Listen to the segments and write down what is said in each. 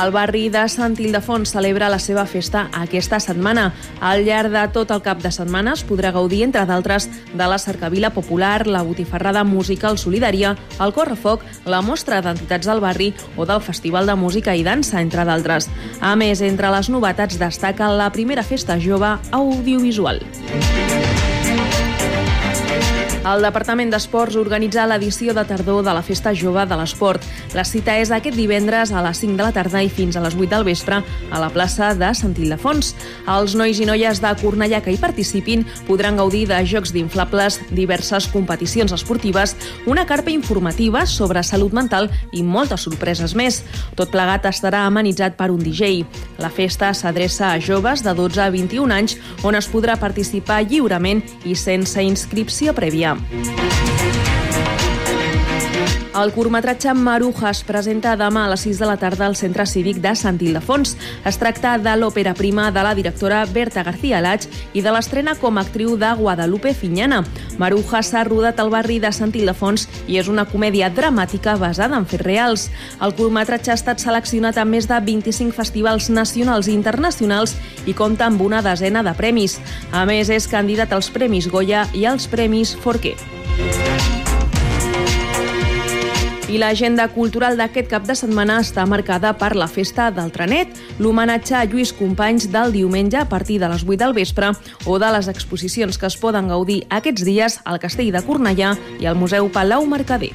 El barri de Sant Ildefons celebra la seva festa aquesta setmana. Al llarg de tot el cap de setmana es podrà gaudir, entre d'altres, de la cercavila popular, la botifarrada musical solidària, el correfoc, la mostra d'entitats del barri o del Festival de Música i Dansa, entre d'altres. A més, entre les novetats destaca la primera festa jove audiovisual. El Departament d'Esports organitza l'edició de tardor de la Festa Jove de l'Esport. La cita és aquest divendres a les 5 de la tarda i fins a les 8 del vespre a la plaça de Sant Ildefons. Els nois i noies de Cornellà que hi participin podran gaudir de jocs d'inflables, diverses competicions esportives, una carpa informativa sobre salut mental i moltes sorpreses més. Tot plegat estarà amenitzat per un DJ. La festa s'adreça a joves de 12 a 21 anys on es podrà participar lliurement i sense inscripció prèvia. a.m. El curtmetratge Maruja es presenta demà a les 6 de la tarda al Centre Cívic de Sant Ildefons. Es tracta de l'òpera prima de la directora Berta García Lach i de l'estrena com a actriu de Guadalupe Finyana. Maruja s'ha rodat al barri de Sant Ildefons i és una comèdia dramàtica basada en fets reals. El curtmetratge ha estat seleccionat a més de 25 festivals nacionals i internacionals i compta amb una desena de premis. A més, és candidat als Premis Goya i als Premis Forqué. I l'agenda cultural d'aquest cap de setmana està marcada per la festa del Trenet, l'homenatge a Lluís Companys del diumenge a partir de les 8 del vespre o de les exposicions que es poden gaudir aquests dies al Castell de Cornellà i al Museu Palau Mercader.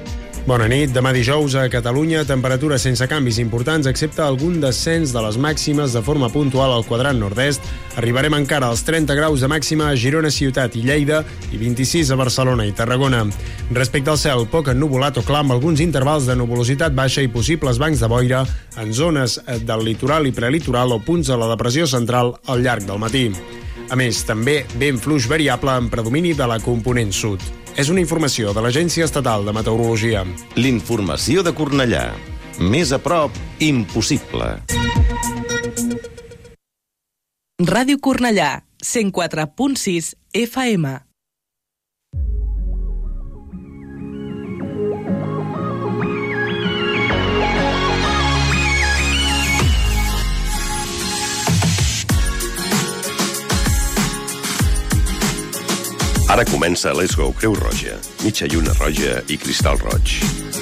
Bona nit. Demà dijous a Catalunya, temperatures sense canvis importants, excepte algun descens de les màximes de forma puntual al quadrant nord-est. Arribarem encara als 30 graus de màxima a Girona, Ciutat i Lleida i 26 a Barcelona i Tarragona. Respecte al cel, poc ennubulat o clar amb alguns intervals de nuvolositat baixa i possibles bancs de boira en zones del litoral i prelitoral o punts de la depressió central al llarg del matí. A més, també vent fluix variable en predomini de la component sud. És una informació de l'Agència Estatal de Meteorologia. L'informació de Cornellà. Més a prop, impossible. Ràdio Cornellà, 104.6 FM. Ara comença Let's Go Creu Roja, mitja lluna roja i cristal roig,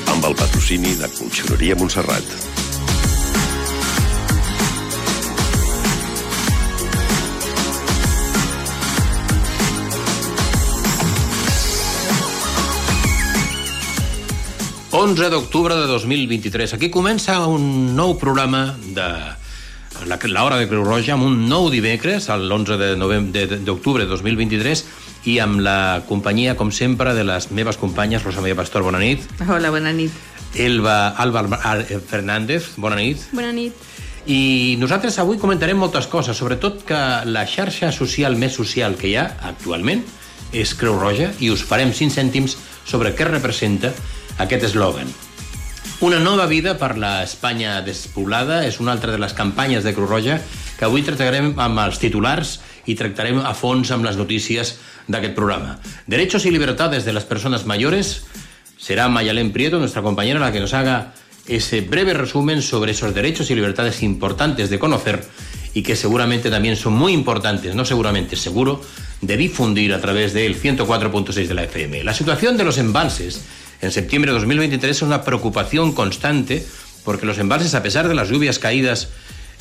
amb el patrocini de Conxeroria Montserrat. ...11 d'octubre de 2023. Aquí comença un nou programa de la, la hora de Creu Roja amb un nou dimecres, l'11 de novembre d'octubre de 2023 i amb la companyia, com sempre, de les meves companyes, Rosa Maria Pastor, bona nit. Hola, bona nit. Elba Alba Fernández, bona nit. Bona nit. I nosaltres avui comentarem moltes coses, sobretot que la xarxa social més social que hi ha actualment és Creu Roja i us farem 5 cèntims sobre què representa aquest eslògan. Una nova vida per la Espanya despoblada és una altra de les campanyes de Creu Roja que avui tractarem amb els titulars i tractarem a fons amb les notícies d'aquest programa. Derechos y libertades de las personas mayores. Será Mayalén Prieto, nuestra compañera, la que nos haga ese breve resumen sobre esos derechos y libertades importantes de conocer y que seguramente también son muy importantes, no seguramente, seguro, de difundir a través del 104.6 de la FM. La situación de los embalses en septiembre de 2023 es una preocupación constante porque los embalses, a pesar de las lluvias caídas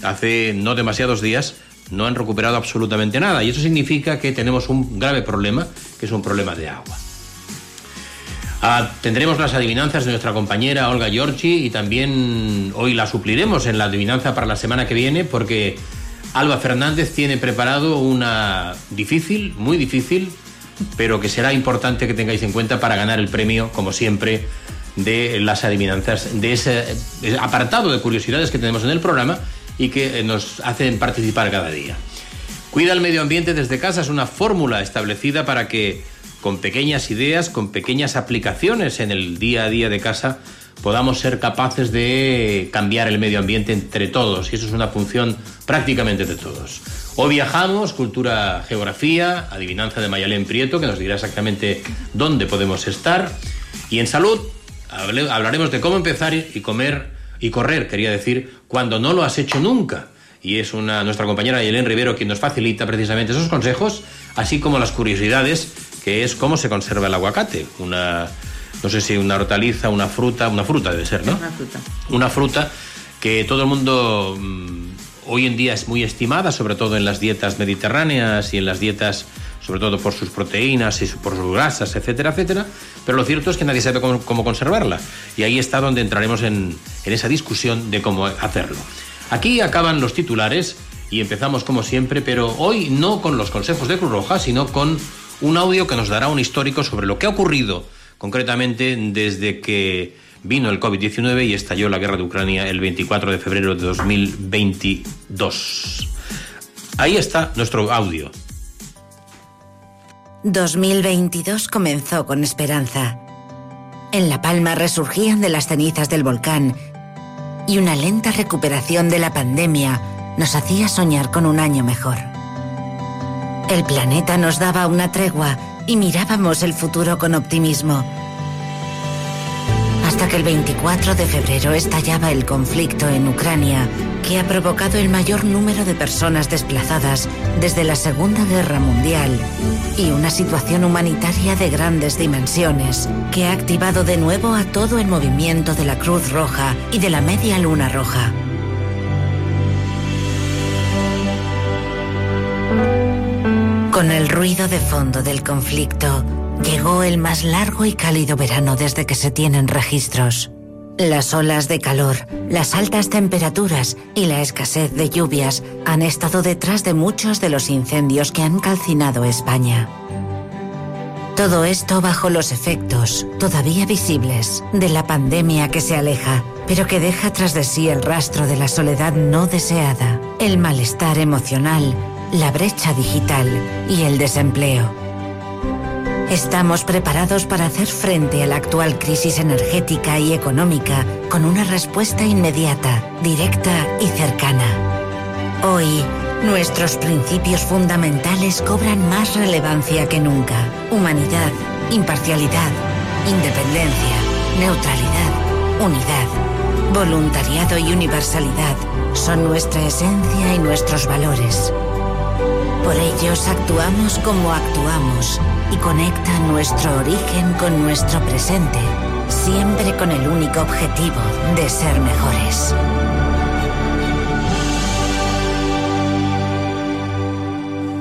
hace no demasiados días, no han recuperado absolutamente nada. Y eso significa que tenemos un grave problema, que es un problema de agua. Ah, tendremos las adivinanzas de nuestra compañera Olga Giorgi y también hoy la supliremos en la adivinanza para la semana que viene porque Alba Fernández tiene preparado una difícil, muy difícil, pero que será importante que tengáis en cuenta para ganar el premio, como siempre, de las adivinanzas, de ese apartado de curiosidades que tenemos en el programa y que nos hacen participar cada día. Cuida el medio ambiente desde casa es una fórmula establecida para que con pequeñas ideas, con pequeñas aplicaciones en el día a día de casa, podamos ser capaces de cambiar el medio ambiente entre todos. Y eso es una función prácticamente de todos. Hoy viajamos, cultura, geografía, adivinanza de Mayalén Prieto, que nos dirá exactamente dónde podemos estar. Y en salud hablaremos de cómo empezar y comer y correr, quería decir, cuando no lo has hecho nunca. Y es una, nuestra compañera Mayalén Rivero quien nos facilita precisamente esos consejos, así como las curiosidades, que es cómo se conserva el aguacate. Una no sé si una hortaliza, una fruta, una fruta debe ser, ¿no? Una fruta. Una fruta que todo el mundo mm, hoy en día es muy estimada, sobre todo en las dietas mediterráneas y en las dietas, sobre todo por sus proteínas y por sus grasas, etcétera, etcétera. Pero lo cierto es que nadie sabe cómo, conservarla. Y ahí está donde entraremos en, en esa discusión de cómo hacerlo. Aquí acaban los titulares y empezamos como siempre, pero hoy no con los consejos de Cruz Roja, sino con un audio que nos dará un histórico sobre lo que ha ocurrido concretamente desde que vino el COVID-19 y estalló la guerra de Ucrania el 24 de febrero de 2022. Ahí está nuestro audio. 2022 comenzó con esperanza. En La Palma resurgían de las cenizas del volcán y una lenta recuperación de la pandemia nos hacía soñar con un año mejor. El planeta nos daba una tregua y mirábamos el futuro con optimismo. Hasta que el 24 de febrero estallaba el conflicto en Ucrania, que ha provocado el mayor número de personas desplazadas desde la Segunda Guerra Mundial y una situación humanitaria de grandes dimensiones, que ha activado de nuevo a todo el movimiento de la Cruz Roja y de la Media Luna Roja. Con el ruido de fondo del conflicto, llegó el más largo y cálido verano desde que se tienen registros. Las olas de calor, las altas temperaturas y la escasez de lluvias han estado detrás de muchos de los incendios que han calcinado España. Todo esto bajo los efectos, todavía visibles, de la pandemia que se aleja, pero que deja tras de sí el rastro de la soledad no deseada, el malestar emocional la brecha digital y el desempleo. Estamos preparados para hacer frente a la actual crisis energética y económica con una respuesta inmediata, directa y cercana. Hoy, nuestros principios fundamentales cobran más relevancia que nunca. Humanidad, imparcialidad, independencia, neutralidad, unidad, voluntariado y universalidad son nuestra esencia y nuestros valores. Por ellos actuamos como actuamos y conecta nuestro origen con nuestro presente, siempre con el único objetivo de ser mejores.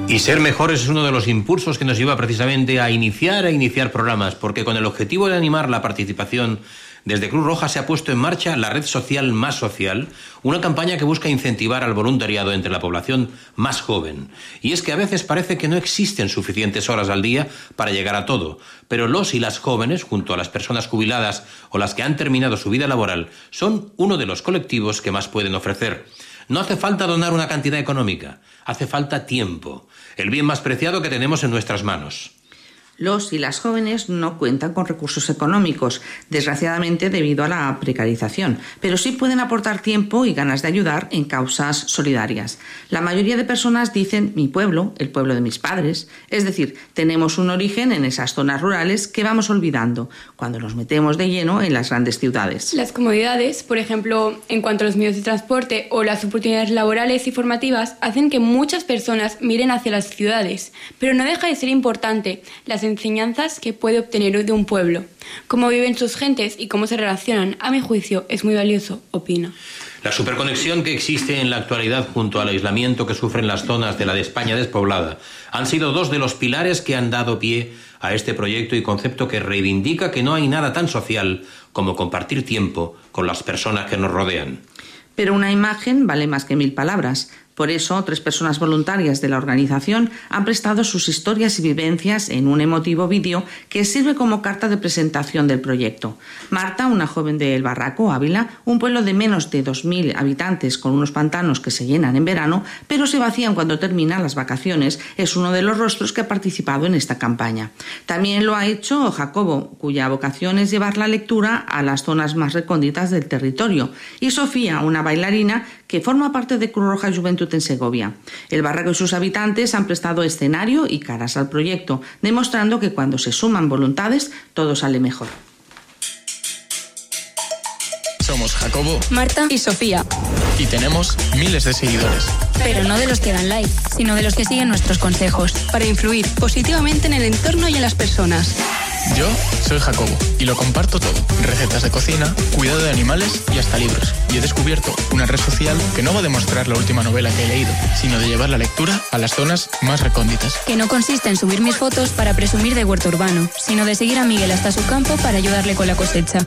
Y ser mejores es uno de los impulsos que nos lleva precisamente a iniciar a iniciar programas, porque con el objetivo de animar la participación desde Cruz Roja se ha puesto en marcha la red social Más Social, una campaña que busca incentivar al voluntariado entre la población más joven. Y es que a veces parece que no existen suficientes horas al día para llegar a todo, pero los y las jóvenes, junto a las personas jubiladas o las que han terminado su vida laboral, son uno de los colectivos que más pueden ofrecer. No hace falta donar una cantidad económica, hace falta tiempo, el bien más preciado que tenemos en nuestras manos. Los y las jóvenes no cuentan con recursos económicos, desgraciadamente debido a la precarización, pero sí pueden aportar tiempo y ganas de ayudar en causas solidarias. La mayoría de personas dicen mi pueblo, el pueblo de mis padres, es decir, tenemos un origen en esas zonas rurales que vamos olvidando cuando nos metemos de lleno en las grandes ciudades. Las comodidades, por ejemplo, en cuanto a los medios de transporte o las oportunidades laborales y formativas, hacen que muchas personas miren hacia las ciudades, pero no deja de ser importante las enseñanzas que puede obtener de un pueblo. Cómo viven sus gentes y cómo se relacionan, a mi juicio, es muy valioso, opina. La superconexión que existe en la actualidad junto al aislamiento que sufren las zonas de la de España despoblada han sido dos de los pilares que han dado pie a este proyecto y concepto que reivindica que no hay nada tan social como compartir tiempo con las personas que nos rodean. Pero una imagen vale más que mil palabras. Por eso, tres personas voluntarias de la organización han prestado sus historias y vivencias en un emotivo vídeo que sirve como carta de presentación del proyecto. Marta, una joven de El Barraco, Ávila, un pueblo de menos de 2.000 habitantes con unos pantanos que se llenan en verano, pero se vacían cuando terminan las vacaciones, es uno de los rostros que ha participado en esta campaña. También lo ha hecho Jacobo, cuya vocación es llevar la lectura a las zonas más recónditas del territorio, y Sofía, una bailarina que forma parte de Cruz Roja Juventud en Segovia. El barraco y sus habitantes han prestado escenario y caras al proyecto, demostrando que cuando se suman voluntades todo sale mejor. Somos Jacobo, Marta y Sofía. Y tenemos miles de seguidores. Pero no de los que dan like, sino de los que siguen nuestros consejos. Para influir positivamente en el entorno y en las personas. Yo soy Jacobo y lo comparto todo. Recetas de cocina, cuidado de animales y hasta libros. Y he descubierto una red social que no va a demostrar la última novela que he leído, sino de llevar la lectura a las zonas más recónditas. Que no consiste en subir mis fotos para presumir de huerto urbano, sino de seguir a Miguel hasta su campo para ayudarle con la cosecha.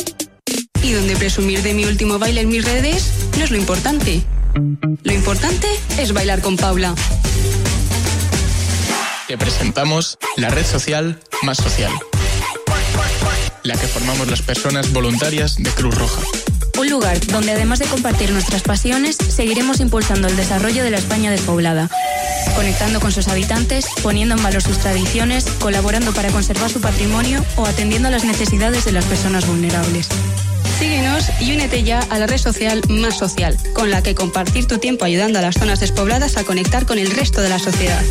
Y donde presumir de mi último baile en mis redes no es lo importante. Lo importante es bailar con Paula. Te presentamos la red social más social. La que formamos las personas voluntarias de Cruz Roja. Un lugar donde además de compartir nuestras pasiones, seguiremos impulsando el desarrollo de la España despoblada, conectando con sus habitantes, poniendo en valor sus tradiciones, colaborando para conservar su patrimonio o atendiendo a las necesidades de las personas vulnerables. Síguenos y únete ya a la red social Más Social, con la que compartir tu tiempo ayudando a las zonas despobladas a conectar con el resto de la sociedad.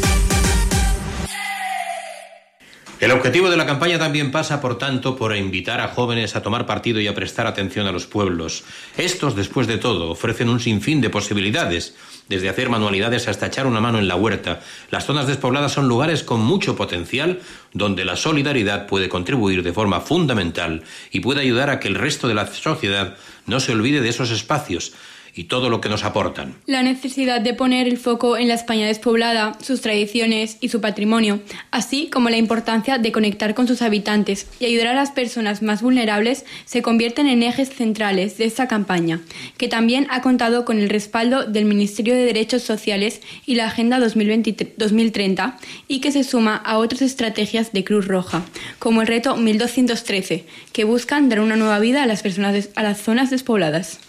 El objetivo de la campaña también pasa, por tanto, por invitar a jóvenes a tomar partido y a prestar atención a los pueblos. Estos, después de todo, ofrecen un sinfín de posibilidades, desde hacer manualidades hasta echar una mano en la huerta. Las zonas despobladas son lugares con mucho potencial donde la solidaridad puede contribuir de forma fundamental y puede ayudar a que el resto de la sociedad no se olvide de esos espacios y todo lo que nos aportan. La necesidad de poner el foco en la España despoblada, sus tradiciones y su patrimonio, así como la importancia de conectar con sus habitantes y ayudar a las personas más vulnerables se convierten en ejes centrales de esta campaña, que también ha contado con el respaldo del Ministerio de Derechos Sociales y la Agenda 2030 y que se suma a otras estrategias de Cruz Roja, como el reto 1213, que buscan dar una nueva vida a las personas a las zonas despobladas.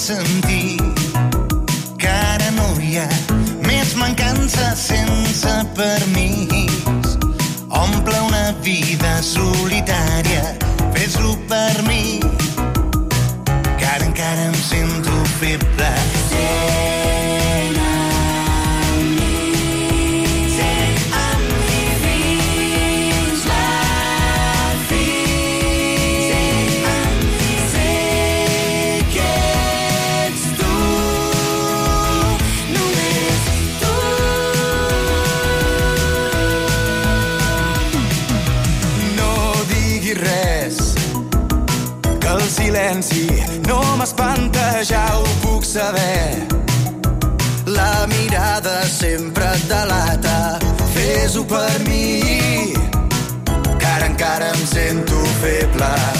Sentir que ara no hi ha més mancança sense permís. Omple una vida solitària, fes-lo per mi, que ara encara em sento feble. Saber. La mirada sempre et delata, fes-ho per mi, que ara encara em sento feble.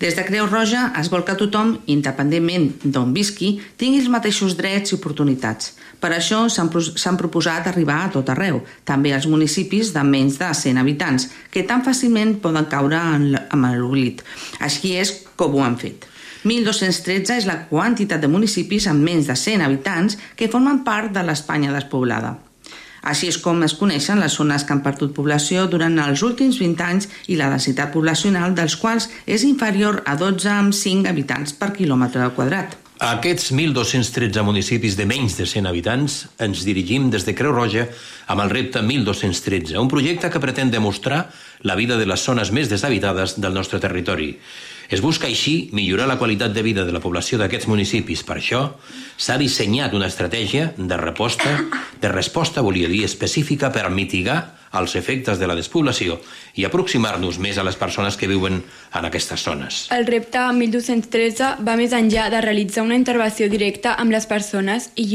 Des de Creu Roja es vol que tothom, independentment d'on visqui, tingui els mateixos drets i oportunitats. Per això s'han proposat arribar a tot arreu, també als municipis de menys de 100 habitants, que tan fàcilment poden caure en l'oblit. Així és com ho han fet. 1.213 és la quantitat de municipis amb menys de 100 habitants que formen part de l'Espanya despoblada. Així és com es coneixen les zones que han perdut població durant els últims 20 anys i la densitat poblacional dels quals és inferior a 12 amb 5 habitants per quilòmetre quadrat. A aquests 1.213 municipis de menys de 100 habitants ens dirigim des de Creu Roja amb el repte 1.213, un projecte que pretén demostrar la vida de les zones més deshabitades del nostre territori. Es busca així millorar la qualitat de vida de la població d'aquests municipis. Per això s'ha dissenyat una estratègia de resposta, de resposta, volia dir, específica per mitigar els efectes de la despoblació i aproximar-nos més a les persones que viuen en aquestes zones. El repte 1213 va més enllà de realitzar una intervenció directa amb les persones i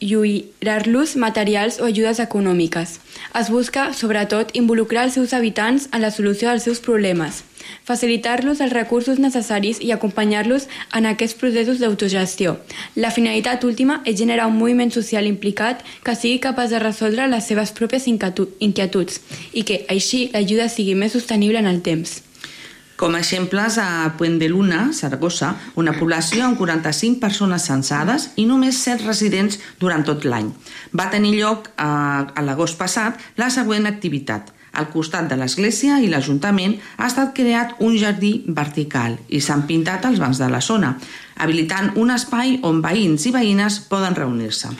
lluir-los materials o ajudes econòmiques. Es busca, sobretot, involucrar els seus habitants en la solució dels seus problemes, facilitar-los els recursos necessaris i acompanyar-los en aquests processos d'autogestió. La finalitat última és generar un moviment social implicat que sigui capaç de resoldre les seves pròpies inquietuds i que, així, l'ajuda sigui més sostenible en el temps. Com a exemples, a Puent de Luna, Saragossa, una població amb 45 persones censades i només 7 residents durant tot l'any. Va tenir lloc a, a l'agost passat la següent activitat – al costat de l'església i l'Ajuntament ha estat creat un jardí vertical i s'han pintat els bancs de la zona, habilitant un espai on veïns i veïnes poden reunir-se.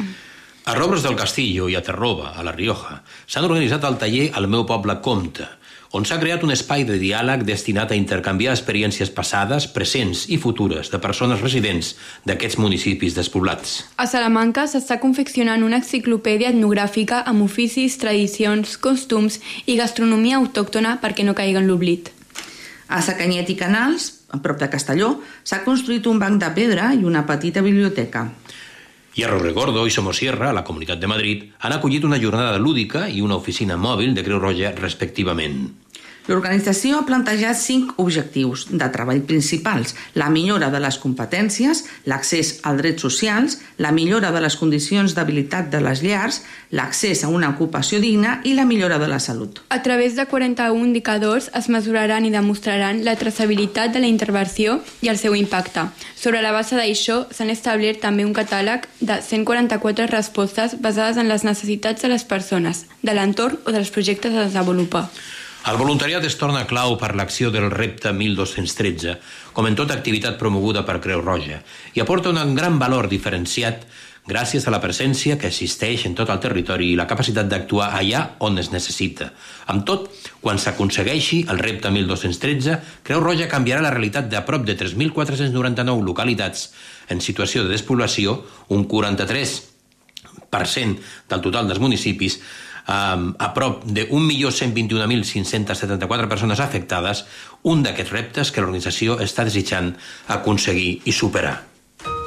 A Robres del Castillo i a Terroba, a La Rioja, s'han organitzat el taller El meu poble compta, on s'ha creat un espai de diàleg destinat a intercanviar experiències passades, presents i futures de persones residents d'aquests municipis despoblats. A Salamanca s'està confeccionant una enciclopèdia etnogràfica amb oficis, tradicions, costums i gastronomia autòctona perquè no caigui en l'oblit. A Sacanyet i Canals, a prop de Castelló, s'ha construït un banc de pedra i una petita biblioteca. I a Rorregordo i Somosierra, a la Comunitat de Madrid, han acollit una jornada lúdica i una oficina mòbil de Creu Roja respectivament. L'organització ha plantejat cinc objectius de treball principals. La millora de les competències, l'accés als drets socials, la millora de les condicions d'habilitat de les llars, l'accés a una ocupació digna i la millora de la salut. A través de 41 indicadors es mesuraran i demostraran la traçabilitat de la intervenció i el seu impacte. Sobre la base d'això s'han establert també un catàleg de 144 respostes basades en les necessitats de les persones, de l'entorn o dels projectes a desenvolupar. El voluntariat es torna clau per l'acció del repte 1213, com en tota activitat promoguda per Creu Roja, i aporta un gran valor diferenciat gràcies a la presència que existeix en tot el territori i la capacitat d'actuar allà on es necessita. Amb tot, quan s'aconsegueixi el repte 1213, Creu Roja canviarà la realitat de prop de 3.499 localitats en situació de despoblació, un 43% del total dels municipis, um, a prop de 1.121.574 persones afectades, un d'aquests reptes que l'organització està desitjant aconseguir i superar.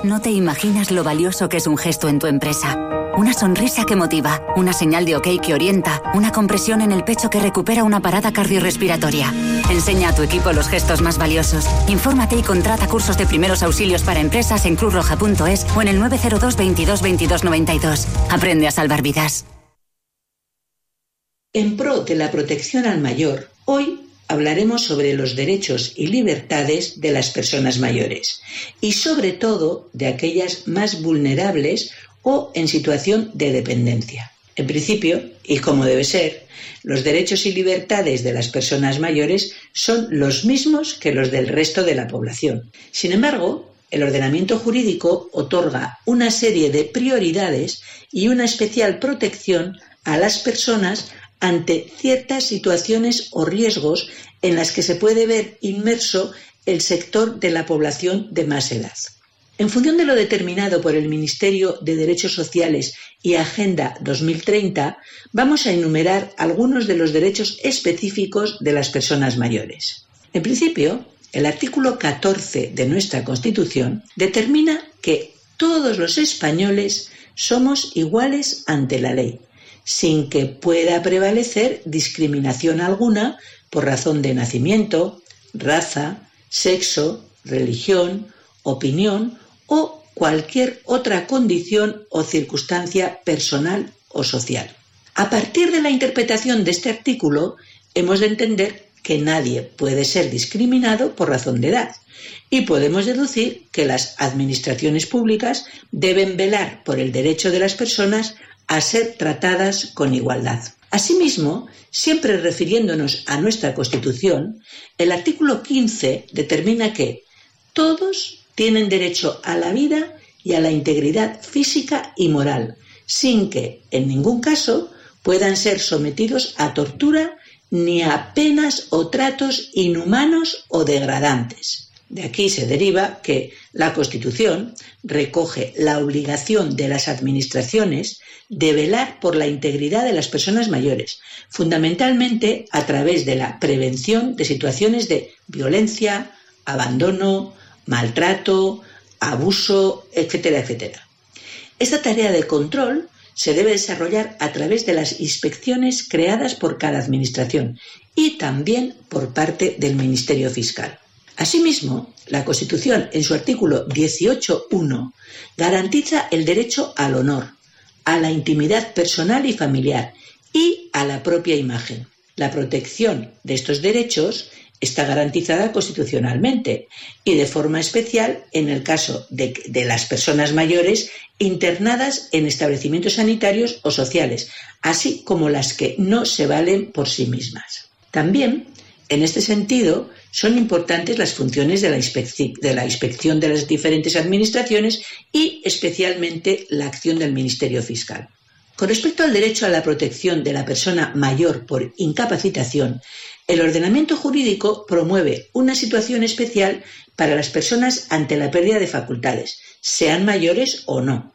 No te imaginas lo valioso que es un gesto en tu empresa. Una sonrisa que motiva, una señal de ok que orienta, una compresión en el pecho que recupera una parada cardiorrespiratoria. Enseña a tu equipo los gestos más valiosos. Infórmate y contrata cursos de primeros auxilios para empresas en cruzroja.es o en el 902 22 22 92. Aprende a salvar vidas. En pro de la protección al mayor, hoy hablaremos sobre los derechos y libertades de las personas mayores y sobre todo de aquellas más vulnerables o en situación de dependencia. En principio, y como debe ser, los derechos y libertades de las personas mayores son los mismos que los del resto de la población. Sin embargo, el ordenamiento jurídico otorga una serie de prioridades y una especial protección a las personas ante ciertas situaciones o riesgos en las que se puede ver inmerso el sector de la población de más edad. En función de lo determinado por el Ministerio de Derechos Sociales y Agenda 2030, vamos a enumerar algunos de los derechos específicos de las personas mayores. En principio, el artículo 14 de nuestra Constitución determina que todos los españoles somos iguales ante la ley, sin que pueda prevalecer discriminación alguna por razón de nacimiento, raza, sexo, religión, opinión o cualquier otra condición o circunstancia personal o social. A partir de la interpretación de este artículo, hemos de entender que nadie puede ser discriminado por razón de edad y podemos deducir que las administraciones públicas deben velar por el derecho de las personas a ser tratadas con igualdad. Asimismo, siempre refiriéndonos a nuestra Constitución, el artículo 15 determina que todos tienen derecho a la vida y a la integridad física y moral, sin que, en ningún caso, puedan ser sometidos a tortura ni a penas o tratos inhumanos o degradantes. De aquí se deriva que la Constitución recoge la obligación de las administraciones de velar por la integridad de las personas mayores, fundamentalmente a través de la prevención de situaciones de violencia, abandono, maltrato, abuso, etcétera, etcétera. Esta tarea de control se debe desarrollar a través de las inspecciones creadas por cada administración y también por parte del Ministerio Fiscal. Asimismo, la Constitución, en su artículo 18.1, garantiza el derecho al honor, a la intimidad personal y familiar y a la propia imagen. La protección de estos derechos está garantizada constitucionalmente y de forma especial en el caso de, las personas mayores internadas en establecimientos sanitarios o sociales, así como las que no se valen por sí mismas. También, en este sentido, son importantes las funciones de la, inspección de las diferentes administraciones y especialmente la acción del Ministerio Fiscal. Con respecto al derecho a la protección de la persona mayor por incapacitación, el ordenamiento jurídico promueve una situación especial para las personas ante la pérdida de facultades, sean mayores o no.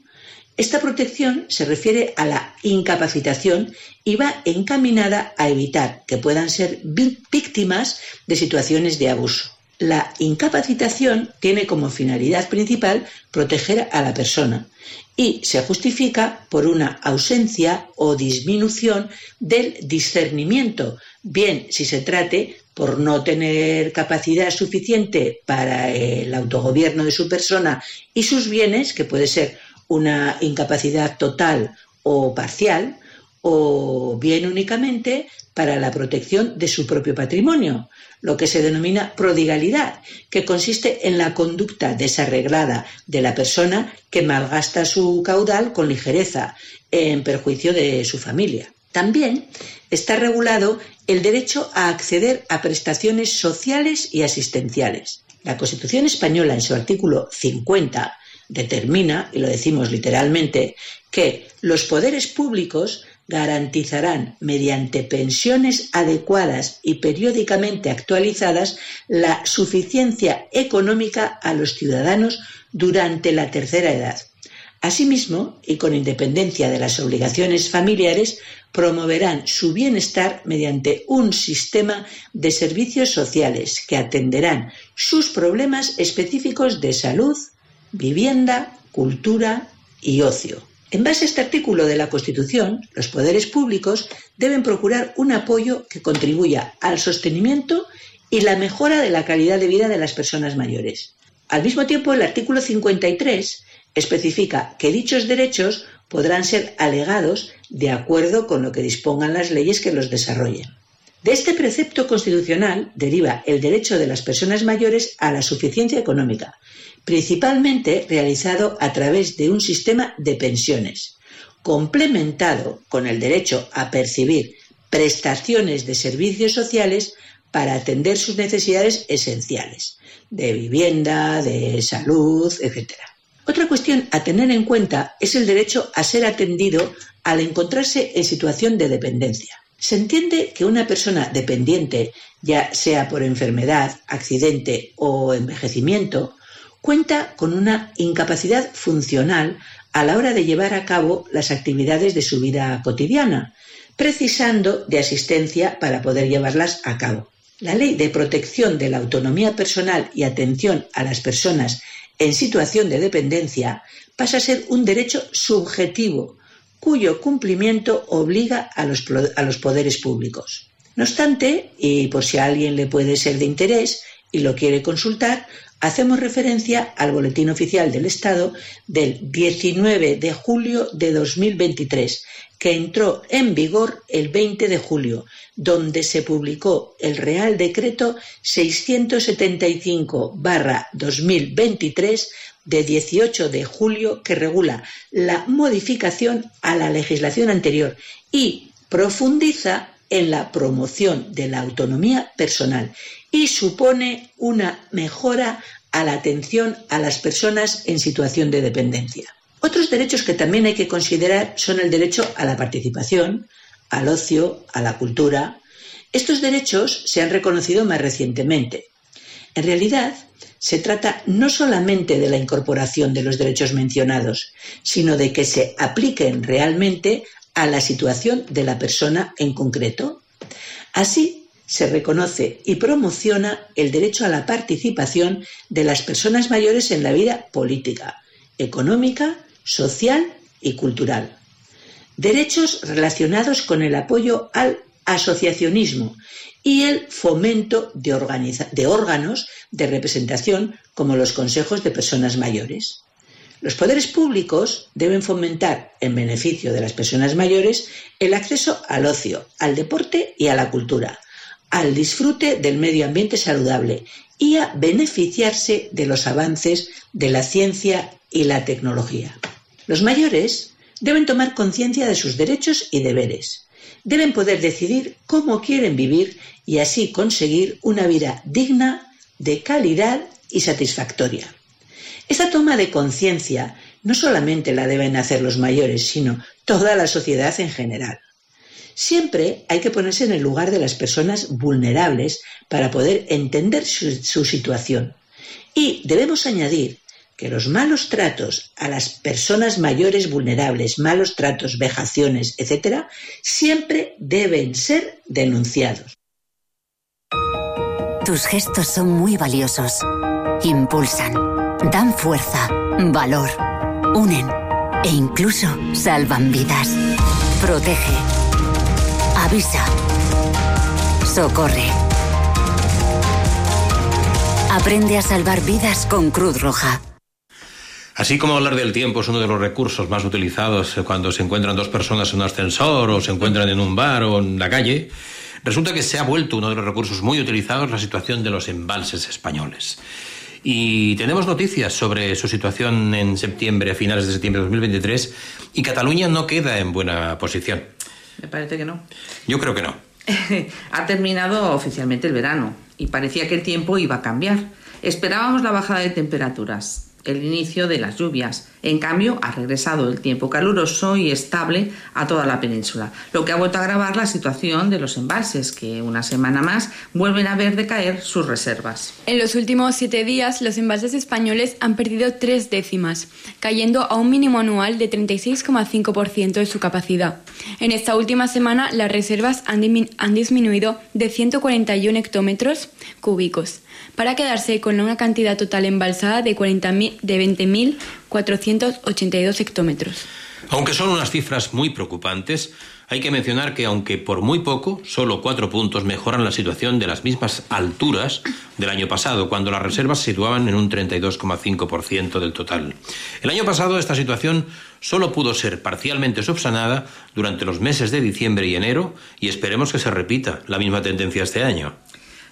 Esta protección se refiere a la incapacitación y va encaminada a evitar que puedan ser víctimas de situaciones de abuso. La incapacitación tiene como finalidad principal proteger a la persona y se justifica por una ausencia o disminución del discernimiento, bien si se trate por no tener capacidad suficiente para el autogobierno de su persona y sus bienes, que puede ser una incapacidad total o parcial, o bien únicamente para la protección de su propio patrimonio, lo que se denomina prodigalidad, que consiste en la conducta desarreglada de la persona que malgasta su caudal con ligereza, en perjuicio de su familia. También está regulado el derecho a acceder a prestaciones sociales y asistenciales. La Constitución española, en su artículo 50, determina, y lo decimos literalmente, que los poderes públicos garantizarán mediante pensiones adecuadas y periódicamente actualizadas la suficiencia económica a los ciudadanos durante la tercera edad. Asimismo, y con independencia de las obligaciones familiares, promoverán su bienestar mediante un sistema de servicios sociales que atenderán sus problemas específicos de salud, vivienda, cultura y ocio. En base a este artículo de la Constitución, los poderes públicos deben procurar un apoyo que contribuya al sostenimiento y la mejora de la calidad de vida de las personas mayores. Al mismo tiempo, el artículo 53 especifica que dichos derechos podrán ser alegados de acuerdo con lo que dispongan las leyes que los desarrollen. De este precepto constitucional deriva el derecho de las personas mayores a la suficiencia económica, principalmente realizado a través de un sistema de pensiones, complementado con el derecho a percibir prestaciones de servicios sociales para atender sus necesidades esenciales, de vivienda, de salud, etc. Otra cuestión a tener en cuenta es el derecho a ser atendido al encontrarse en situación de dependencia. Se entiende que una persona dependiente, ya sea por enfermedad, accidente o envejecimiento, cuenta con una incapacidad funcional a la hora de llevar a cabo las actividades de su vida cotidiana, precisando de asistencia para poder llevarlas a cabo. La Ley de Protección de la Autonomía Personal y Atención a las Personas en situación de dependencia pasa a ser un derecho subjetivo cuyo cumplimiento obliga a los, a los poderes públicos. No obstante, y por si a alguien le puede ser de interés y lo quiere consultar, hacemos referencia al Boletín Oficial del Estado del 19 de julio de 2023, que entró en vigor el 20 de julio, donde se publicó el Real Decreto 675-2023 de 18 de julio que regula la modificación a la legislación anterior y profundiza en la promoción de la autonomía personal y supone una mejora a la atención a las personas en situación de dependencia. Otros derechos que también hay que considerar son el derecho a la participación, al ocio, a la cultura. Estos derechos se han reconocido más recientemente. En realidad, se trata no solamente de la incorporación de los derechos mencionados, sino de que se apliquen realmente a la situación de la persona en concreto. Así, se reconoce y promociona el derecho a la participación de las personas mayores en la vida política, económica, social y cultural. Derechos relacionados con el apoyo al asociacionismo y el fomento de, órganos de representación como los consejos de personas mayores. Los poderes públicos deben fomentar, en beneficio de las personas mayores, el acceso al ocio, al deporte y a la cultura, al disfrute del medio ambiente saludable y a beneficiarse de los avances de la ciencia y la tecnología. Los mayores deben tomar conciencia de sus derechos y deberes. Deben poder decidir cómo quieren vivir y así conseguir una vida digna, de calidad y satisfactoria. Esta toma de conciencia no solamente la deben hacer los mayores, sino toda la sociedad en general. Siempre hay que ponerse en el lugar de las personas vulnerables para poder entender su, situación. Y debemos añadir que los malos tratos a las personas mayores vulnerables, malos tratos, vejaciones, etc., siempre deben ser denunciados. Tus gestos son muy valiosos. Impulsan, dan fuerza, valor, unen e incluso salvan vidas. Protege Avisa. Socorre. Aprende a salvar vidas con Cruz Roja. Así como hablar del tiempo es uno de los recursos más utilizados cuando se encuentran dos personas en un ascensor o se encuentran en un bar o en la calle, resulta que se ha vuelto uno de los recursos muy utilizados la situación de los embalses españoles. Y tenemos noticias sobre su situación en septiembre, a finales de septiembre de 2023, y Cataluña no queda en buena posición. Me parece que no. Yo creo que no. ha terminado oficialmente el verano y parecía que el tiempo iba a cambiar. Esperábamos la bajada de temperaturas, el inicio de las lluvias. En cambio, ha regresado el tiempo caluroso y estable a toda la península, lo que ha vuelto a agravar la situación de los embalses, que una semana más vuelven a ver decaer sus reservas. En los últimos siete días, los embalses españoles han perdido tres décimas, cayendo a un mínimo anual de 36,5% de su capacidad. En esta última semana, las reservas han, han disminuido de 141 hectómetros cúbicos para quedarse con una cantidad total embalsada de, 40 de 20.482 hectómetros. Aunque son unas cifras muy preocupantes, hay que mencionar que aunque por muy poco, solo cuatro puntos mejoran la situación de las mismas alturas del año pasado, cuando las reservas se situaban en un 32,5% del total. El año pasado esta situación solo pudo ser parcialmente subsanada durante los meses de diciembre y enero y esperemos que se repita la misma tendencia este año.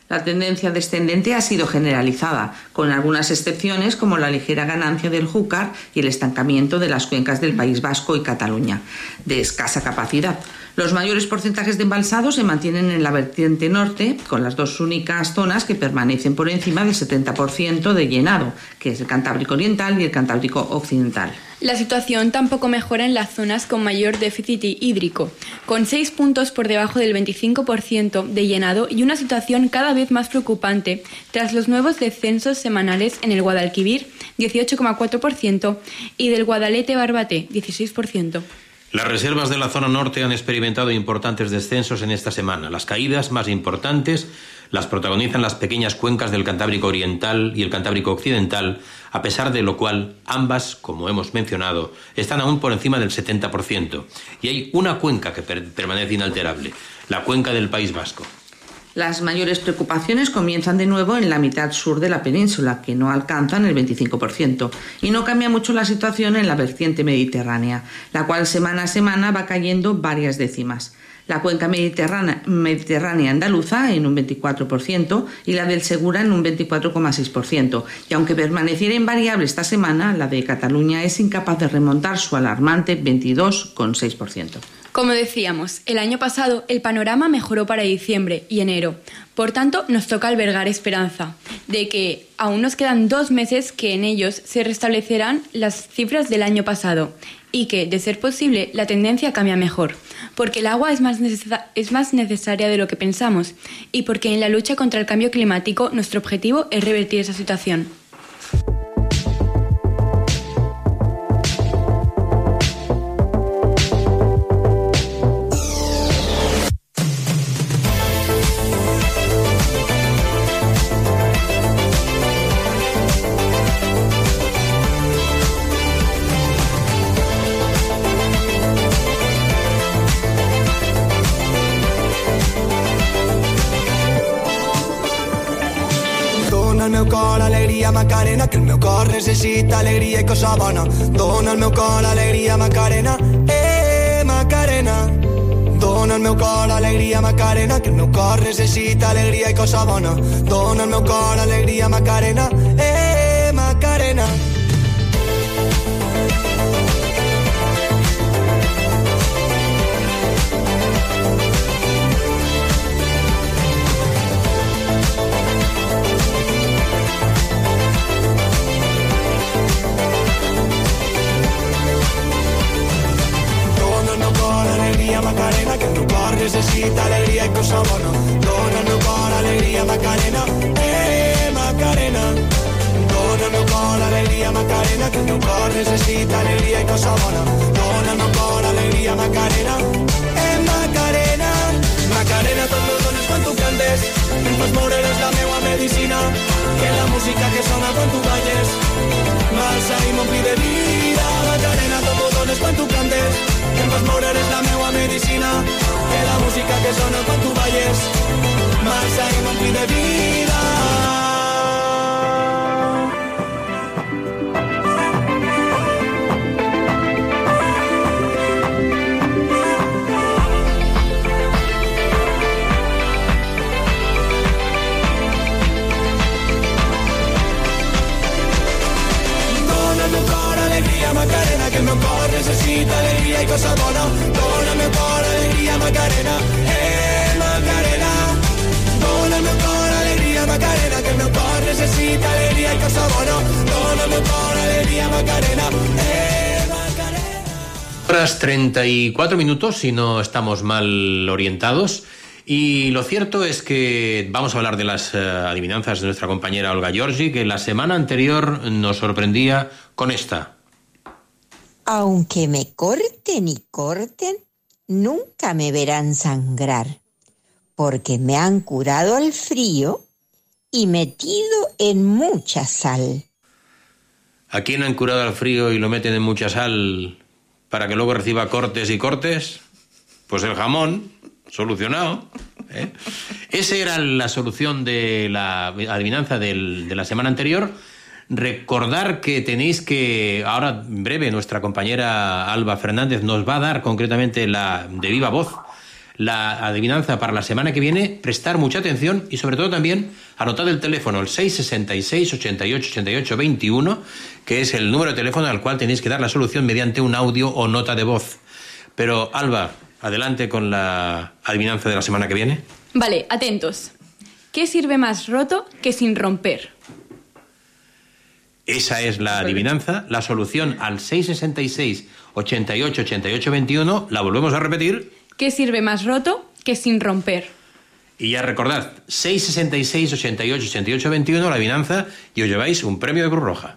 La tendencia descendente ha sido generalizada, con algunas excepciones como la ligera ganancia del Júcar y el estancamiento de las cuencas del País Vasco y Cataluña, de escasa capacidad. Los mayores porcentajes de embalsados se mantienen en la vertiente norte, con las dos únicas zonas que permanecen por encima del 70% de llenado, que es el Cantábrico Oriental y el Cantábrico Occidental. La situación tampoco mejora en las zonas con mayor déficit hídrico, con 6 puntos por debajo del 25% de llenado y una situación cada vez más preocupante tras los nuevos descensos semanales en el Guadalquivir, 18,4%, y del Guadalete Barbate, 16%. Las reservas de la zona norte han experimentado importantes descensos en esta semana. Las caídas más importantes las protagonizan las pequeñas cuencas del Cantábrico Oriental y el Cantábrico Occidental, a pesar de lo cual ambas, como hemos mencionado, están aún por encima del 70%. Y hay una cuenca que per permanece inalterable, la cuenca del País Vasco. Las mayores preocupaciones comienzan de nuevo en la mitad sur de la península, que no alcanzan el 25%, y no cambia mucho la situación en la vertiente mediterránea, la cual semana a semana va cayendo varias décimas. La cuenca mediterránea, mediterránea andaluza en un 24% y la del Segura en un 24,6%. Y aunque permaneciera invariable esta semana, la de Cataluña es incapaz de remontar su alarmante 22,6%. Como decíamos, el año pasado el panorama mejoró para diciembre y enero. Por tanto, nos toca albergar esperanza de que aún nos quedan dos meses que en ellos se restablecerán las cifras del año pasado y que, de ser posible, la tendencia cambia mejor, porque el agua es más, es más necesaria de lo que pensamos y porque en la lucha contra el cambio climático nuestro objetivo es revertir esa situación. cor alegria Macarena que el meu cor necessita alegria i cosa bona. Dona el meu cor alegria Macarena. Eh Macarena. Dona el meu cor alegria Macarena que el meu cor necessita alegria i cosa bona. Dona el meu cor alegria Macarena. Eh Macarena. Macarena, que necessita alegria i cosa bona. Dona el meu cor alegria, Macarena, eh, Macarena. Meu cor alegria, Macarena, que necessita alegria i cosa bona. Dona el meu cor alegria, Macarena, eh, Macarena. Macarena, dones quan tu cantes, moure, és la meua medicina, que la música que sona quan tu balles, m'alça i m'ompli de vida. Macarena, tot meu dones quan tu cantes, moure és la meua medicina que la música que sona quan tu balles. M'alça i m'ompli de vida necessita alegria i cosa. Dona al meu cor alegria, Macarena, eh, Macarena. Dona al meu cor alegria, Macarena, que el meu cor necessita alegria i cosa. Dona al meu cor alegria, Macarena, eh, Macarena. Horas 34 minutos, si no estamos mal orientados. Y lo cierto es que vamos a hablar de las uh, adivinanzas de nuestra compañera Olga Giorgi, que la semana anterior nos sorprendía con esta. Aunque me corten y corten, nunca me verán sangrar, porque me han curado el frío y metido en mucha sal. ¿A quién han curado al frío y lo meten en mucha sal para que luego reciba cortes y cortes? Pues el jamón, solucionado. ¿eh? Esa era la solución de la adivinanza del, de la semana anterior. Recordar que tenéis que, ahora en breve, nuestra compañera Alba Fernández nos va a dar concretamente la de viva voz la adivinanza para la semana que viene, prestar mucha atención y sobre todo también anotar el teléfono, el 666 88 88 21, que es el número de teléfono al cual tenéis que dar la solución mediante un audio o nota de voz. Pero Alba, adelante con la adivinanza de la semana que viene. Vale, atentos. ¿Qué sirve más roto que sin romper? Esa es la adivinanza. La solución al 666 88 88 21 la volvemos a repetir. ¿Qué sirve más roto que sin romper? Y ya recordad, 666 88 88 21 la adivinanza y os lleváis un premio de Cruz Roja.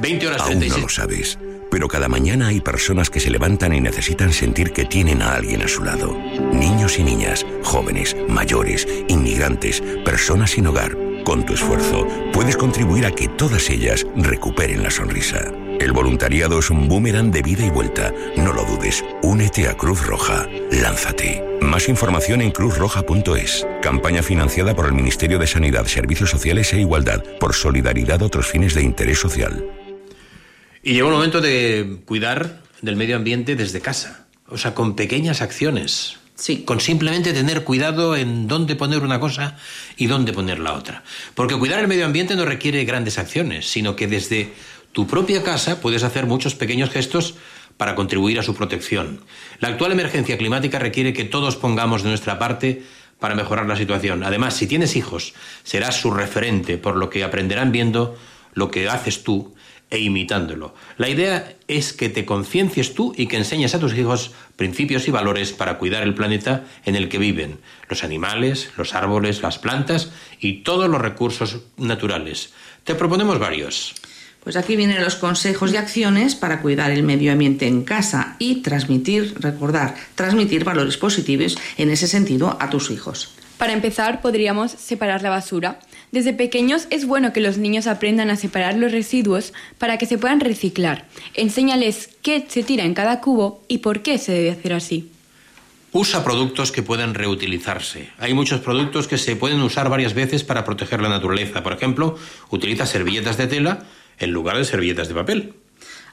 20 horas Aún no 36. lo sabes, pero cada mañana hay personas que se levantan y necesitan sentir que tienen a alguien a su lado. Niños y niñas, jóvenes, mayores, inmigrantes, personas sin hogar. Con tu esfuerzo puedes contribuir a que todas ellas recuperen la sonrisa. El voluntariado es un boomerang de vida y vuelta. No lo dudes. Únete a Cruz Roja. Lánzate. Más información en cruzroja.es. Campaña financiada por el Ministerio de Sanidad, Servicios Sociales e Igualdad por solidaridad a otros fines de interés social. Y llegó el momento de cuidar del medio ambiente desde casa. O sea, con pequeñas acciones. Sí. Con simplemente tener cuidado en dónde poner una cosa y dónde poner la otra. Porque cuidar el medio ambiente no requiere grandes acciones, sino que desde tu propia casa puedes hacer muchos pequeños gestos para contribuir a su protección. La actual emergencia climática requiere que todos pongamos de nuestra parte para mejorar la situación. Además, si tienes hijos, serás su referente, por lo que aprenderán viendo lo que haces tú e imitándolo. La idea es que te conciencies tú y que enseñes a tus hijos principios y valores para cuidar el planeta en el que viven, los animales, los árboles, las plantas y todos los recursos naturales. Te proponemos varios. Pues aquí vienen los consejos y acciones para cuidar el medio ambiente en casa y transmitir, recordar, transmitir valores positivos en ese sentido a tus hijos. Para empezar, podríamos separar la basura. Desde pequeños es bueno que los niños aprendan a separar los residuos para que se puedan reciclar. Enséñales qué se tira en cada cubo y por qué se debe hacer así. Usa productos que puedan reutilizarse. Hay muchos productos que se pueden usar varias veces para proteger la naturaleza. Por ejemplo, utiliza servilletas de tela en lugar de servilletas de papel.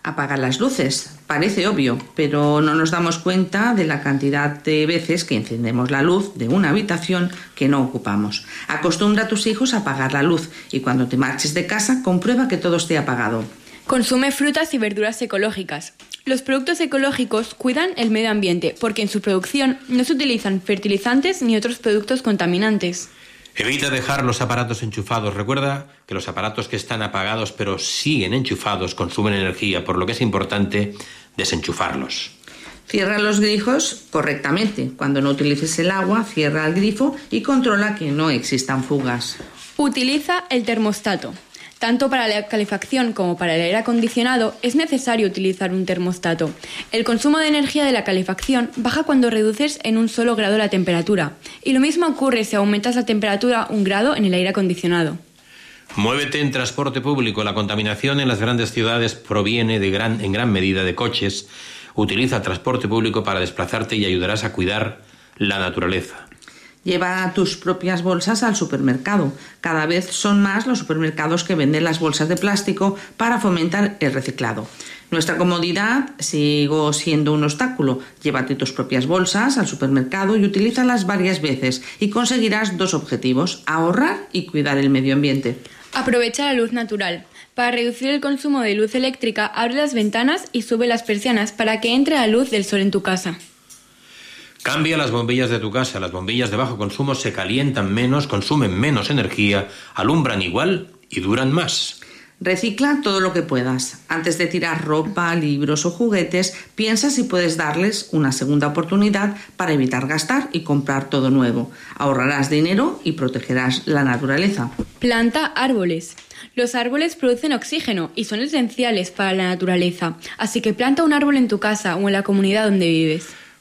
Apagar las luces. Parece obvio, pero no nos damos cuenta de la cantidad de veces que encendemos la luz de una habitación que no ocupamos. Acostumbra a tus hijos a apagar la luz y cuando te marches de casa comprueba que todo esté apagado. Consume frutas y verduras ecológicas. Los productos ecológicos cuidan el medio ambiente porque en su producción no se utilizan fertilizantes ni otros productos contaminantes. Evita dejar los aparatos enchufados. Recuerda que los aparatos que están apagados pero siguen enchufados consumen energía, por lo que es importante desenchufarlos. Cierra los grifos correctamente. Cuando no utilices el agua, cierra el grifo y controla que no existan fugas. Utiliza el termostato. Tanto para la calefacción como para el aire acondicionado es necesario utilizar un termostato. El consumo de energía de la calefacción baja cuando reduces en un solo grado la temperatura. Y lo mismo ocurre si aumentas la temperatura un grado en el aire acondicionado. Muévete en transporte público. La contaminación en las grandes ciudades proviene de gran, en gran medida de coches. Utiliza transporte público para desplazarte y ayudarás a cuidar la naturaleza. Lleva tus propias bolsas al supermercado. Cada vez son más los supermercados que venden las bolsas de plástico para fomentar el reciclado. Nuestra comodidad sigo siendo un obstáculo. Llévate tus propias bolsas al supermercado y utilízalas varias veces y conseguirás dos objetivos, ahorrar y cuidar el medio ambiente. Aprovecha la luz natural. Para reducir el consumo de luz eléctrica, abre las ventanas y sube las persianas para que entre la luz del sol en tu casa. Cambia las bombillas de tu casa. Las bombillas de bajo consumo se calientan menos, consumen menos energía, alumbran igual y duran más. Recicla todo lo que puedas. Antes de tirar ropa, libros o juguetes, piensa si puedes darles una segunda oportunidad para evitar gastar y comprar todo nuevo. Ahorrarás dinero y protegerás la naturaleza. Planta árboles. Los árboles producen oxígeno y son esenciales para la naturaleza, así que planta un árbol en tu casa o en la comunidad donde vives.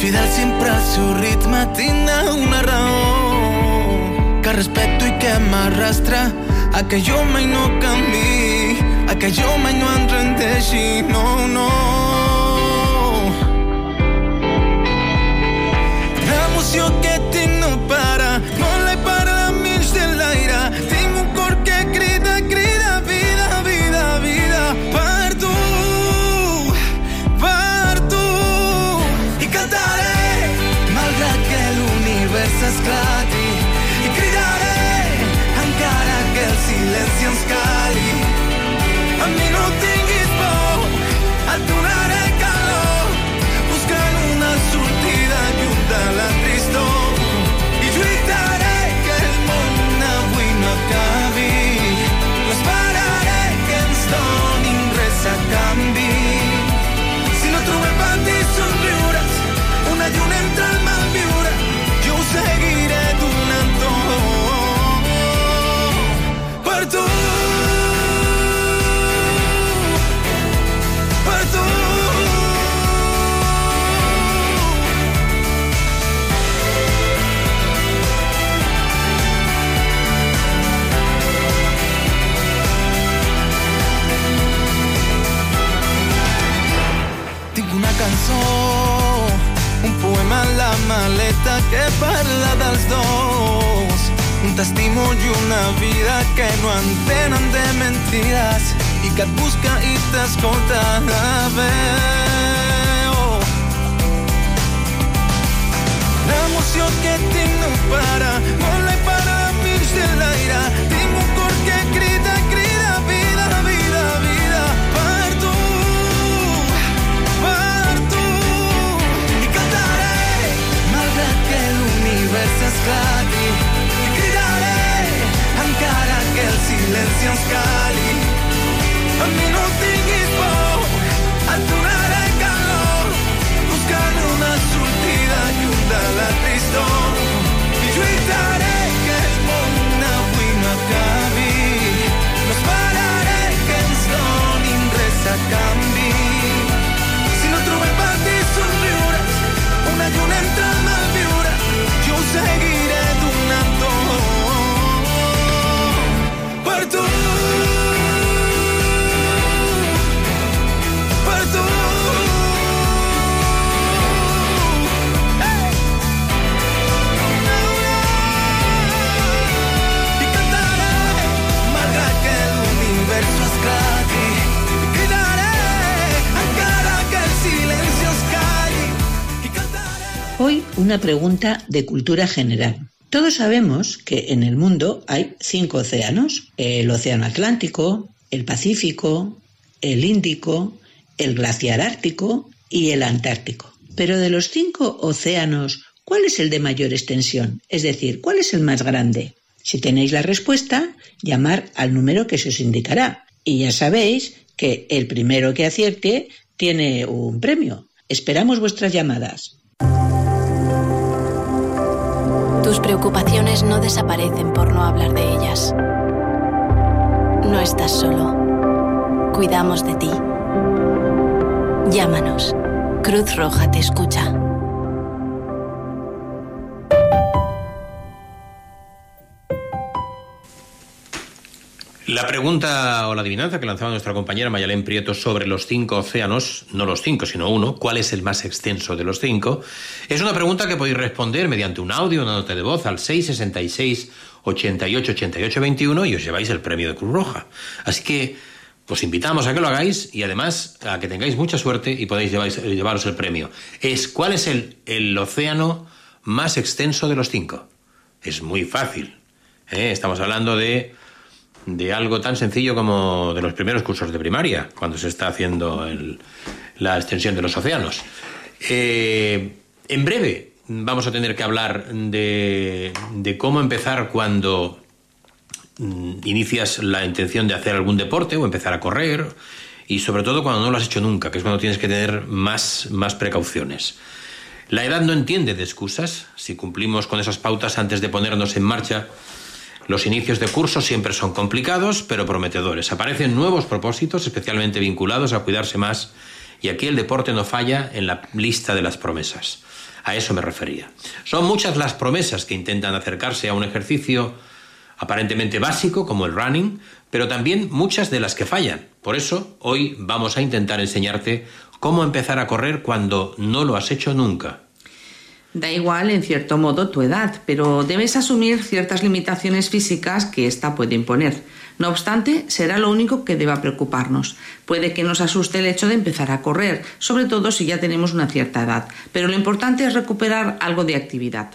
fidel sempre al seu ritme. Tinc una raó que respeto i que m'arrastra a que jo mai no canvi, a que jo mai no em rendeixi, no, no. L'emoció que un poema en la maleta que parla dels dos. Un testimoni i una vida que no entenen de mentides i que et busca i t'escolta de veu. L'emoció que tinc no para, vola i para mig de l'aire. Tinc un cor que crida, pregunta de cultura general. Todos sabemos que en el mundo hay cinco océanos. El océano Atlántico, el Pacífico, el Índico, el glaciar ártico y el Antártico. Pero de los cinco océanos, ¿cuál es el de mayor extensión? Es decir, ¿cuál es el más grande? Si tenéis la respuesta, llamar al número que se os indicará. Y ya sabéis que el primero que acierte tiene un premio. Esperamos vuestras llamadas. Tus preocupaciones no desaparecen por no hablar de ellas. No estás solo. Cuidamos de ti. Llámanos. Cruz Roja te escucha. La pregunta o la adivinanza que lanzaba nuestra compañera Mayalén Prieto sobre los cinco océanos, no los cinco, sino uno, ¿cuál es el más extenso de los cinco? Es una pregunta que podéis responder mediante un audio, una nota de voz al 666 88 88 21 y os lleváis el premio de Cruz Roja. Así que os invitamos a que lo hagáis y además a que tengáis mucha suerte y podáis llevaros el premio. Es ¿cuál es el, el océano más extenso de los cinco? Es muy fácil. ¿eh? Estamos hablando de de algo tan sencillo como de los primeros cursos de primaria, cuando se está haciendo el- la extensión de los océanos. Eh, en breve vamos a tener que hablar de, de cómo empezar cuando mm, inicias la intención de hacer algún deporte o empezar a correr y sobre todo cuando no lo has hecho nunca, que es cuando tienes que tener más, más precauciones. La edad no entiende de excusas. Si cumplimos con esas pautas antes de ponernos en marcha, los inicios de curso siempre son complicados, pero prometedores. Aparecen nuevos propósitos, especialmente vinculados a cuidarse más, y aquí el deporte no falla en la lista de las promesas. A eso me refería. Son muchas las promesas que intentan acercarse a un ejercicio aparentemente básico como el running, pero también muchas de las que fallan. Por eso, hoy vamos a intentar enseñarte cómo empezar a correr cuando no lo has hecho nunca. Da igual, en cierto modo, tu edad, pero debes asumir ciertas limitaciones físicas que ésta puede imponer. No obstante, será lo único que deba preocuparnos. Puede que nos asuste el hecho de empezar a correr, sobre todo si ya tenemos una cierta edad, pero lo importante es recuperar algo de actividad.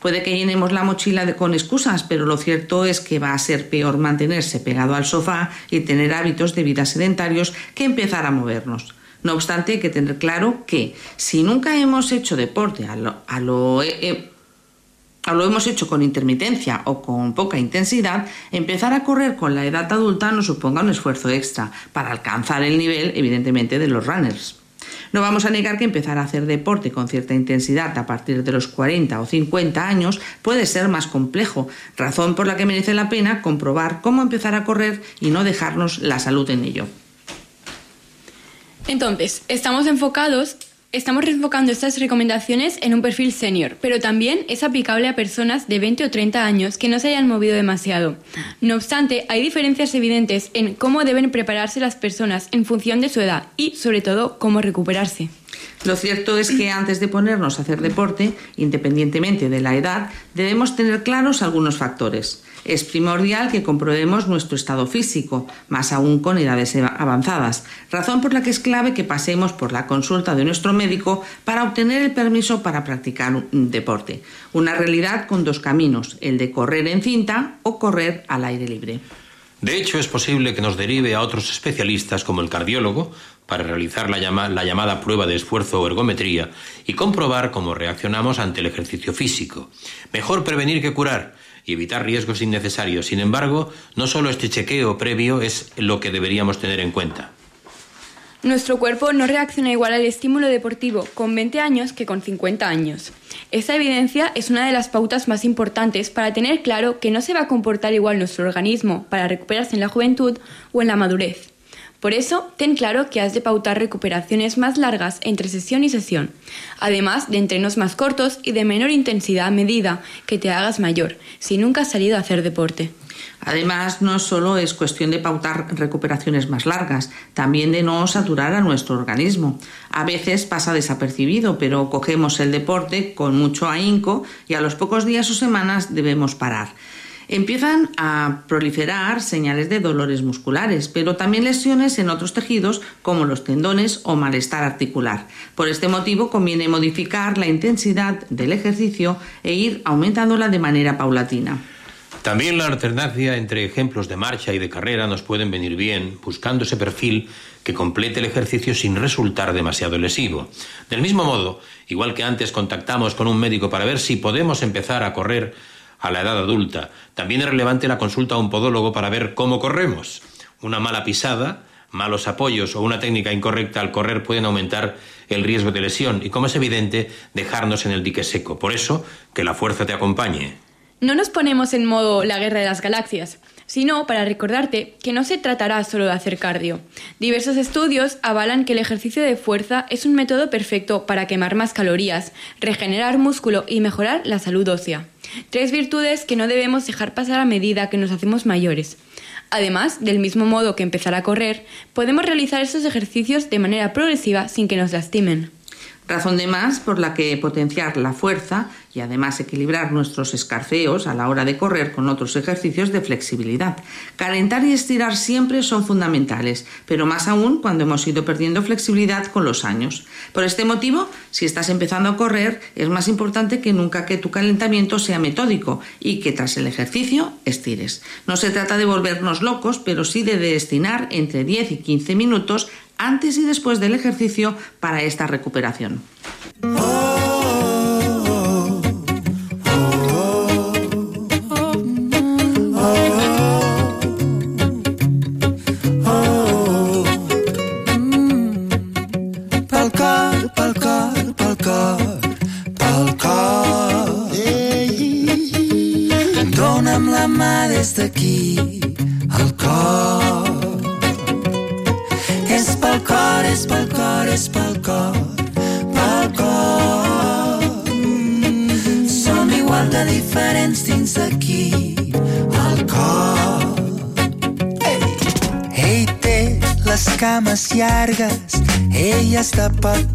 Puede que llenemos la mochila con excusas, pero lo cierto es que va a ser peor mantenerse pegado al sofá y tener hábitos de vida sedentarios que empezar a movernos. No obstante, hay que tener claro que si nunca hemos hecho deporte a lo, lo hemos hecho con intermitencia o con poca intensidad, empezar a correr con la edad adulta nos suponga un esfuerzo extra para alcanzar el nivel, evidentemente, de los runners. No vamos a negar que empezar a hacer deporte con cierta intensidad a partir de los 40 o 50 años puede ser más complejo, razón por la que merece la pena comprobar cómo empezar a correr y no dejarnos la salud en ello. Entonces, estamos enfocados Estamos reenfocando estas recomendaciones en un perfil senior, pero también es aplicable a personas de 20 o 30 años que no se hayan movido demasiado. No obstante, hay diferencias evidentes en cómo deben prepararse las personas en función de su edad y, sobre todo, cómo recuperarse. Lo cierto es que antes de ponernos a hacer deporte, independientemente de la edad, debemos tener claros algunos factores. Es primordial que comprobemos nuestro estado físico, más aún con edades avanzadas, razón por la que es clave que pasemos por la consulta de nuestro médico para obtener el permiso para practicar un deporte. Una realidad con dos caminos, el de correr en cinta o correr al aire libre. De hecho, es posible que nos derive a otros especialistas como el cardiólogo para realizar la, la, llamada prueba de esfuerzo o ergometría y comprobar cómo reaccionamos ante el ejercicio físico. Mejor prevenir que curar y evitar riesgos innecesarios. Sin embargo, no solo este chequeo previo es lo que deberíamos tener en cuenta. Nuestro cuerpo no reacciona igual al estímulo deportivo con 20 años que con 50 años. Esta evidencia es una de las pautas más importantes para tener claro que no se va a comportar igual nuestro organismo para recuperarse en la juventud o en la madurez. Por eso, ten claro que has de pautar recuperaciones más largas entre sesión y sesión, además de entrenos más cortos y de menor intensidad medida que te hagas mayor, si nunca has salido a hacer deporte. Además, no solo es cuestión de pautar recuperaciones más largas, también de no saturar a nuestro organismo. A veces pasa desapercibido, pero cogemos el deporte con mucho ahínco y a los pocos días o semanas debemos parar empiezan a proliferar señales de dolores musculares, pero también lesiones en otros tejidos como los tendones o malestar articular. Por este motivo conviene modificar la intensidad del ejercicio e ir aumentándola de manera paulatina. También la alternancia entre ejemplos de marcha y de carrera nos pueden venir bien, buscando ese perfil que complete el ejercicio sin resultar demasiado lesivo. Del mismo modo, igual que antes contactamos con un médico para ver si podemos empezar a correr a la edad adulta. También es relevante la consulta a un podólogo para ver cómo corremos. Una mala pisada, malos apoyos o una técnica incorrecta al correr pueden aumentar el riesgo de lesión y, como es evidente, dejarnos en el dique seco. Por eso, que la fuerza te acompañe. No nos ponemos en modo la guerra de las galaxias, sino para recordarte que no se tratará solo de hacer cardio. Diversos estudios avalan que el ejercicio de fuerza es un método perfecto para quemar más calorías, regenerar músculo y mejorar la salud ósea. Tres virtudes que no debemos dejar pasar a medida que nos hacemos mayores. Además, del mismo modo que empezar a correr, podemos realizar estos ejercicios de manera progresiva sin que nos lastimen. Razón de más por la que potenciar la fuerza y además equilibrar nuestros escarceos a la hora de correr con otros ejercicios de flexibilidad. Calentar y estirar siempre son fundamentales, pero más aún cuando hemos ido perdiendo flexibilidad con los años. Por este motivo, si estás empezando a correr, es más importante que nunca que tu calentamiento sea metódico y que tras el ejercicio estires. No se trata de volvernos locos, pero sí de destinar entre 10 y 15 minutos antes y después del ejercicio para esta recuperación. pa'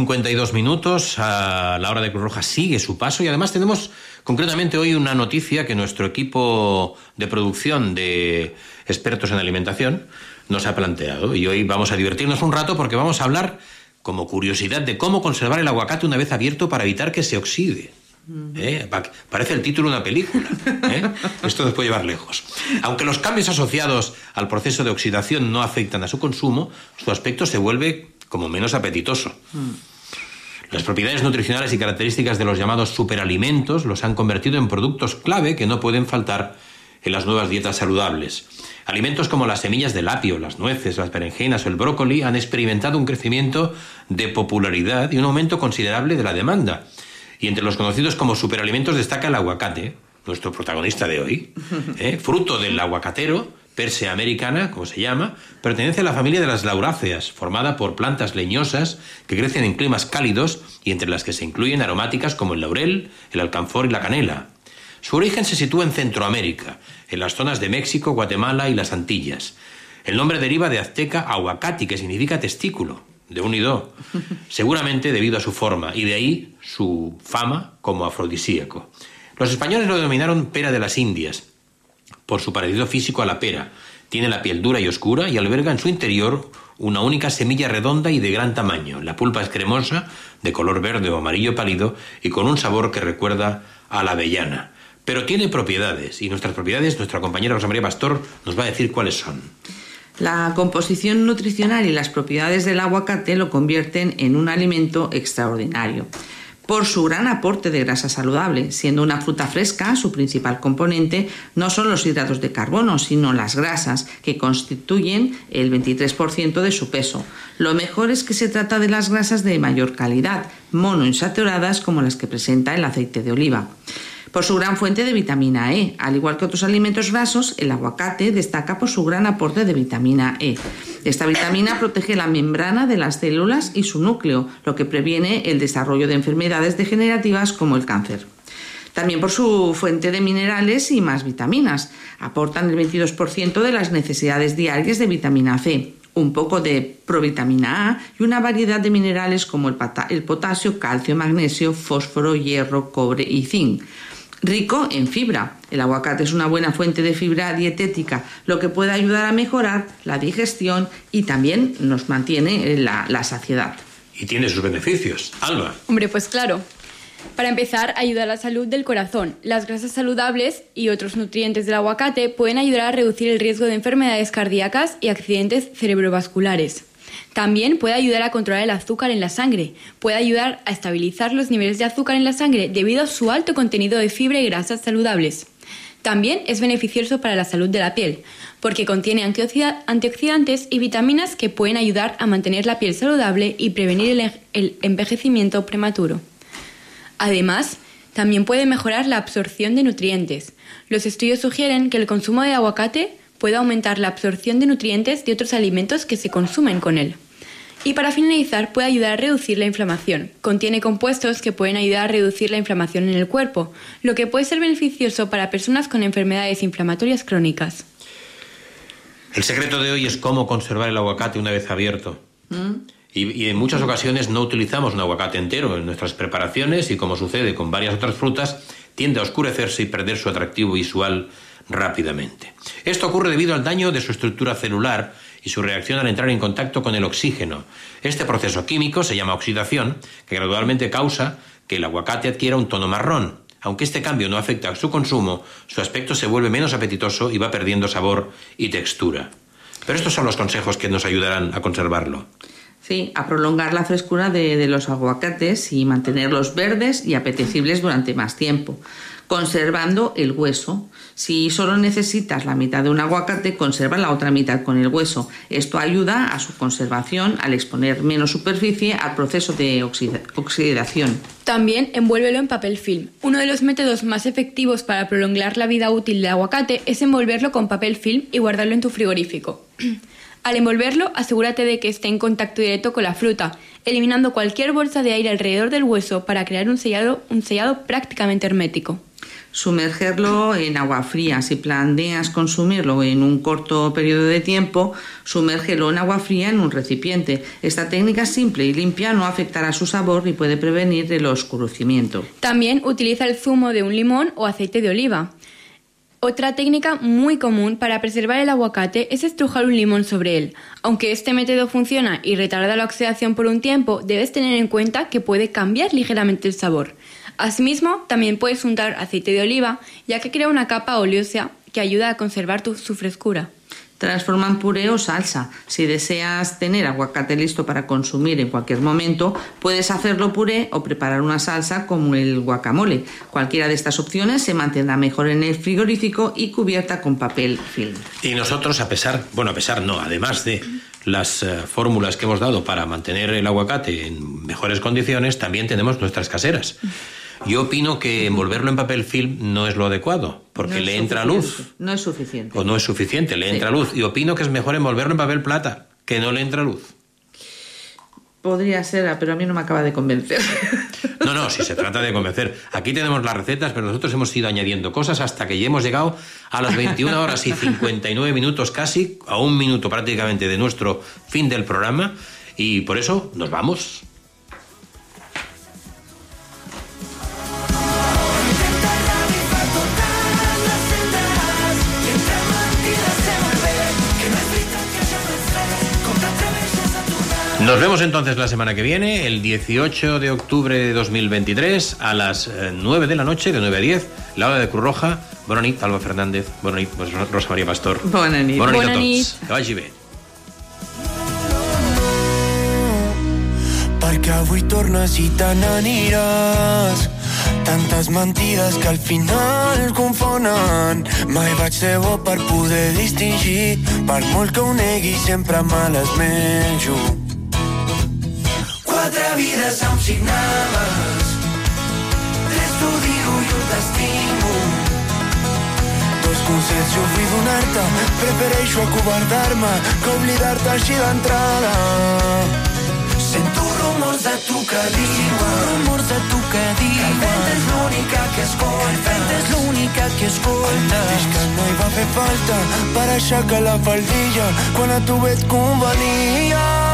52 minutos, a la hora de Cruz Roja sigue su paso y además tenemos concretamente hoy una noticia que nuestro equipo de producción de expertos en alimentación nos ha planteado y hoy vamos a divertirnos un rato porque vamos a hablar como curiosidad de cómo conservar el aguacate una vez abierto para evitar que se oxide. ¿Eh? Pa- Parece el título de una película. ¿eh? Esto nos puede llevar lejos. Aunque los cambios asociados al proceso de oxidación no afectan a su consumo, su aspecto se vuelve como menos apetitoso. Las propiedades nutricionales y características de los llamados superalimentos los han convertido en productos clave que no pueden faltar en las nuevas dietas saludables. Alimentos como las semillas del apio, las nueces, las berenjenas o el brócoli han experimentado un crecimiento de popularidad y un aumento considerable de la demanda. Y entre los conocidos como superalimentos destaca el aguacate, nuestro protagonista de hoy, ¿eh? fruto del aguacatero, Persea americana, como se llama, pertenece a la familia de las lauráceas, formada por plantas leñosas que crecen en climas cálidos y entre las que se incluyen aromáticas como el laurel, el alcanfor y la canela. Su origen se sitúa en Centroamérica, en las zonas de México, Guatemala y las Antillas. El nombre deriva de azteca aguacati, que significa testículo, de un y do, seguramente debido a su forma, y de ahí su fama como afrodisíaco. Los españoles lo denominaron pera de las Indias, por su parecido físico a la pera. Tiene la piel dura y oscura y alberga en su interior una única semilla redonda y de gran tamaño. La pulpa es cremosa, de color verde o amarillo pálido y con un sabor que recuerda a la avellana. Pero tiene propiedades y nuestras propiedades, nuestra compañera Rosa María Pastor nos va a decir cuáles son. La composición nutricional y las propiedades del aguacate lo convierten en un alimento extraordinario. Por su gran aporte de grasa saludable, siendo una fruta fresca, su principal componente no son los hidratos de carbono, sino las grasas, que constituyen el 23% de su peso. Lo mejor es que se trata de las grasas de mayor calidad, monoinsaturadas como las que presenta el aceite de oliva por su gran fuente de vitamina E. Al igual que otros alimentos grasos, el aguacate destaca por su gran aporte de vitamina E. Esta vitamina protege la membrana de las células y su núcleo, lo que previene el desarrollo de enfermedades degenerativas como el cáncer. También por su fuente de minerales y más vitaminas. Aportan el 22% de las necesidades diarias de vitamina C, un poco de provitamina A y una variedad de minerales como el, potasio, calcio, magnesio, fósforo, hierro, cobre y zinc. Rico en fibra. El aguacate es una buena fuente de fibra dietética, lo que puede ayudar a mejorar la digestión y también nos mantiene la, la saciedad. Y tiene sus beneficios. Alba. Hombre, pues claro. Para empezar, ayuda a la salud del corazón. Las grasas saludables y otros nutrientes del aguacate pueden ayudar a reducir el riesgo de enfermedades cardíacas y accidentes cerebrovasculares. También puede ayudar a controlar el azúcar en la sangre. Puede ayudar a estabilizar los niveles de azúcar en la sangre debido a su alto contenido de fibra y grasas saludables. También es beneficioso para la salud de la piel, porque contiene antioxida- antioxidantes y vitaminas que pueden ayudar a mantener la piel saludable y prevenir el envejecimiento prematuro. Además, También puede mejorar la absorción de nutrientes. Los estudios sugieren que el consumo de aguacate puede aumentar la absorción de nutrientes de otros alimentos que se consumen con él. Y para finalizar, puede ayudar a reducir la inflamación. Contiene compuestos que pueden ayudar a reducir la inflamación en el cuerpo, lo que puede ser beneficioso para personas con enfermedades inflamatorias crónicas. El secreto de hoy es cómo conservar el aguacate una vez abierto. Y, y en muchas ocasiones no utilizamos un aguacate entero en nuestras preparaciones y como sucede con varias otras frutas, tiende a oscurecerse y perder su atractivo visual rápidamente. Esto ocurre debido al daño de su estructura celular y su reacción al entrar en contacto con el oxígeno. Este proceso químico se llama oxidación, que gradualmente causa que el aguacate adquiera un tono marrón. Aunque este cambio no afecta a su consumo, su aspecto se vuelve menos apetitoso y va perdiendo sabor y textura. Pero estos son los consejos que nos ayudarán a conservarlo. Sí, a prolongar la frescura de, los aguacates y mantenerlos verdes y apetecibles durante más tiempo, conservando el hueso. Si solo necesitas la mitad de un aguacate, conserva la otra mitad con el hueso. Esto ayuda a su conservación al exponer menos superficie al proceso de oxida- oxidación. También envuélvelo en papel film. Uno de los métodos más efectivos para prolongar la vida útil del aguacate es envolverlo con papel film y guardarlo en tu frigorífico. Al envolverlo, asegúrate de que esté en contacto directo con la fruta, eliminando cualquier bolsa de aire alrededor del hueso para crear un sellado, un sellado prácticamente hermético. Sumergerlo en agua fría. Si planeas consumirlo en un corto periodo de tiempo, sumérgelo en agua fría en un recipiente. Esta técnica simple y limpia no afectará su sabor y puede prevenir el oscurecimiento. También utiliza el zumo de un limón o aceite de oliva. Otra técnica muy común para preservar el aguacate es estrujar un limón sobre él. Aunque este método funciona y retarda la oxidación por un tiempo, debes tener en cuenta que puede cambiar ligeramente el sabor. Asimismo, también puedes untar aceite de oliva, ya que crea una capa oleosa que ayuda a conservar tu- su frescura. Transforma en puré o salsa. Si deseas tener aguacate listo para consumir en cualquier momento, puedes hacerlo puré o preparar una salsa como el guacamole. Cualquiera de estas opciones se mantendrá mejor en el frigorífico y cubierta con papel film. Y nosotros, a pesar, bueno, a pesar no, además de las eh, fórmulas que hemos dado para mantener el aguacate en mejores condiciones, también tenemos nuestras caseras. Yo opino que envolverlo en papel film no es lo adecuado, porque No le entra luz, No es suficiente. o no es suficiente, le Sí. entra luz. Y opino que es mejor envolverlo en papel plata, que no le entra luz. Podría ser, pero a mí no me acaba de convencer. No, no, si se trata de convencer. Aquí tenemos las recetas, pero nosotros hemos ido añadiendo cosas hasta que ya hemos llegado a las 21 horas y 59 minutos casi, a un minuto prácticamente de nuestro fin del programa. Y por eso nos vamos. Nos vemos entonces la semana que viene, el 18 de octubre de 2023, a las eh, 9 de la noche, de 9 a 10, la hora de Cruz Roja. Bona nit, Alba Fernández. Bona nit, Rosa Maria Pastor. Bona nit. Bona nit Bona a tots. Que vagi bé. Perquè avui tornes i te n'aniràs Tantes mentides que al final confonen Mai vaig ser bo per poder distingir Per molt que ho negui sempre me les menjo vida és amb signaves. Tres t'ho diu i un t'estimo. Dos consells jo vull donar-te, prefereixo acobardar-me que oblidar-te així d'entrada. Sento rumors de tu que diuen rumors de tu que diuen que el vent és l'única que escolta que el vent és l'única que escolta Dic que no hi va fer falta per aixecar la faldilla quan a tu et convenia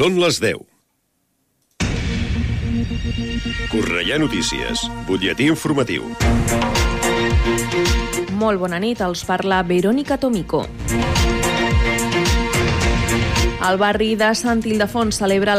Són les 10. Cornellà Notícies, butlletí informatiu. Molt bona nit, els parla Verónica Tomico. El barri de Sant Ildefons celebra la